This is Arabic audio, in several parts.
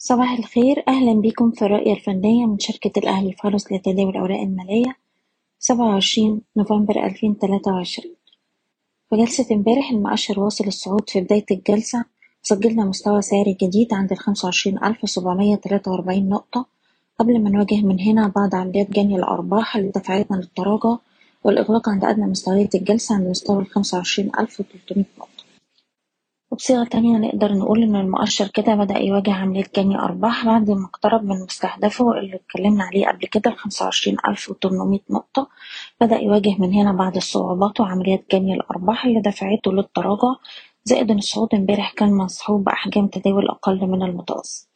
صباح الخير أهلا بكم في الرؤية الفنية من شركة الأهلي الفارس لتداول الأوراق المالية سبعة وعشرين نوفمبر ألفين تلاتة وعشرين في جلسة امبارح المؤشر واصل الصعود في بداية الجلسة سجلنا مستوى سعري جديد عند الخمسة وعشرين ألف سبعمية تلاتة وأربعين نقطة قبل ما نواجه من هنا بعض عمليات جني الأرباح اللي دفعتنا للتراجع والإغلاق عند أدنى مستويات الجلسة عند مستوى الخمسة وعشرين ألف وتلتمية نقطة. وبصيغة تانية نقدر نقول إن المؤشر كده بدأ يواجه عملية جني أرباح بعد ما اقترب من مستهدفه اللي اتكلمنا عليه قبل كده الخمسة وعشرين ألف وتمنمية نقطة. بدأ يواجه من هنا بعض الصعوبات وعمليات جني الأرباح اللي دفعته للتراجع زائد إن الصعود امبارح كان مصحوب بأحجام تداول أقل من المتوسط.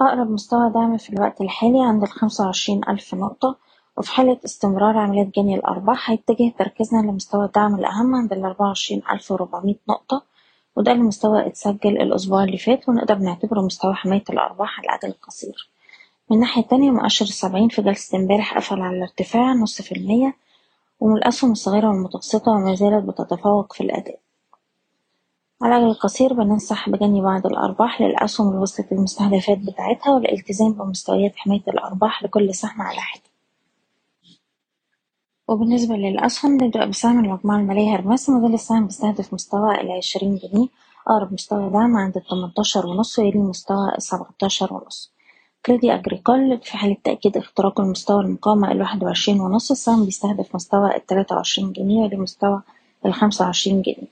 أقرب مستوى دعم في الوقت الحالي عند الخمسة وعشرين ألف نقطة وفي حالة استمرار عمليات جني الأرباح هيتجه تركيزنا لمستوى الدعم الأهم عند الأربعة وعشرين ألف وربعمية نقطة. وده المستوى اتسجل الأسبوع اللي فات ونقدر نعتبره مستوى حماية الأرباح على الأجل القصير. من الناحية التانية مؤشر السبعين في جلسة امبارح قفل على ارتفاع نص في المية ومن الأسهم الصغيرة والمتوسطة وما زالت بتتفوق في الأداء. على الأجل القصير بننصح بجني بعض الأرباح للأسهم اللي وصلت المستهدفات بتاعتها والالتزام بمستويات حماية الأرباح لكل سهم على حدة. وبالنسبة للأسهم نبدأ بسهم المجموعة المالية هرمس. موديل السهم بيستهدف مستوى العشرين جنيه. أقرب مستوى دعم عند التمنتاشر ونص ويلي مستوى السبعتاشر ونص. كريدي أجريكول في حالة تأكيد اختراق المستوى المقاومة الواحد وعشرين ونص السهم بيستهدف مستوى التلاتة وعشرين جنيه ويلي مستوى الخمسة وعشرين جنيه.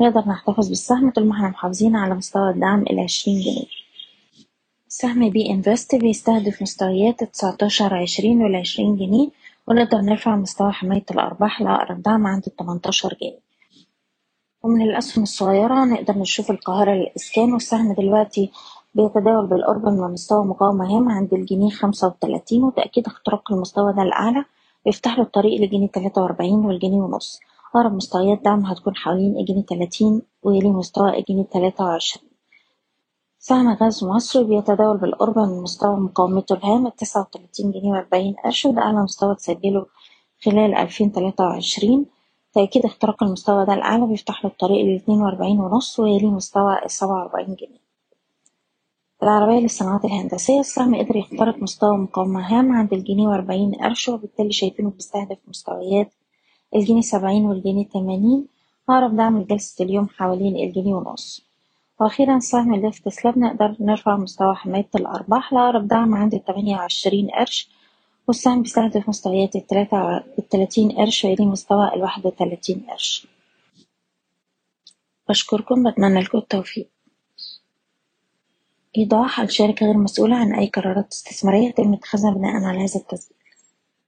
نقدر نحتفظ بالسهم طول ما إحنا محافظين على مستوى الدعم العشرين جنيه. سهم بي إنفست بيستهدف مستويات التسعتاشر عشرين والعشرين جنيه. ونقدر نرفع مستوى حماية الأرباح لأقرب دعم عند التمنتاشر جنيه. ومن الأسهم الصغيرة نقدر نشوف القاهرة للإسكان والسهم دلوقتي بيتداول بالقرب من مستوى مقاومة هام عند الجنيه خمسة وتلاتين وتأكيد اختراق المستوى ده الأعلى بيفتح له الطريق لجنيه تلاتة وأربعين والجنيه ونص. أقرب مستويات دعم هتكون حوالين الجنيه تلاتين ويلي مستوى الجنيه تلاتة وعشرين. سهم غاز مصر بيتداول بالقرب من مستوى مقاومته الهام التسعة وتلاتين جنيه وأربعين قرش وده أعلى مستوى تسجله خلال ألفين تلاتة وعشرين. تأكيد اختراق المستوى ده الأعلى بيفتح له الطريق لاتنين وأربعين ونص ويليه مستوى السبعة وأربعين جنيه. العربية للصناعات الهندسية السهم قدر يخترق مستوى مقاومة هام عند الجنيه وأربعين قرش وبالتالي شايفينه بيستهدف مستويات الجنيه سبعين والجنيه تمانين. أقرب دعم لجلسة اليوم حوالين الجنيه ونص. وأخيرا سهم الليفت سلاب نقدر نرفع مستوى حماية الأرباح لأقرب دعم عند التمانية وعشرين قرش والسهم بيستهدف مستويات التلاتة التلاتين قرش ويليه مستوى الواحد وتلاتين قرش. بشكركم بتمنى لكم التوفيق. إيضاح الشركة غير مسؤولة عن أي قرارات استثمارية يتم اتخاذها بناء على هذا التسجيل.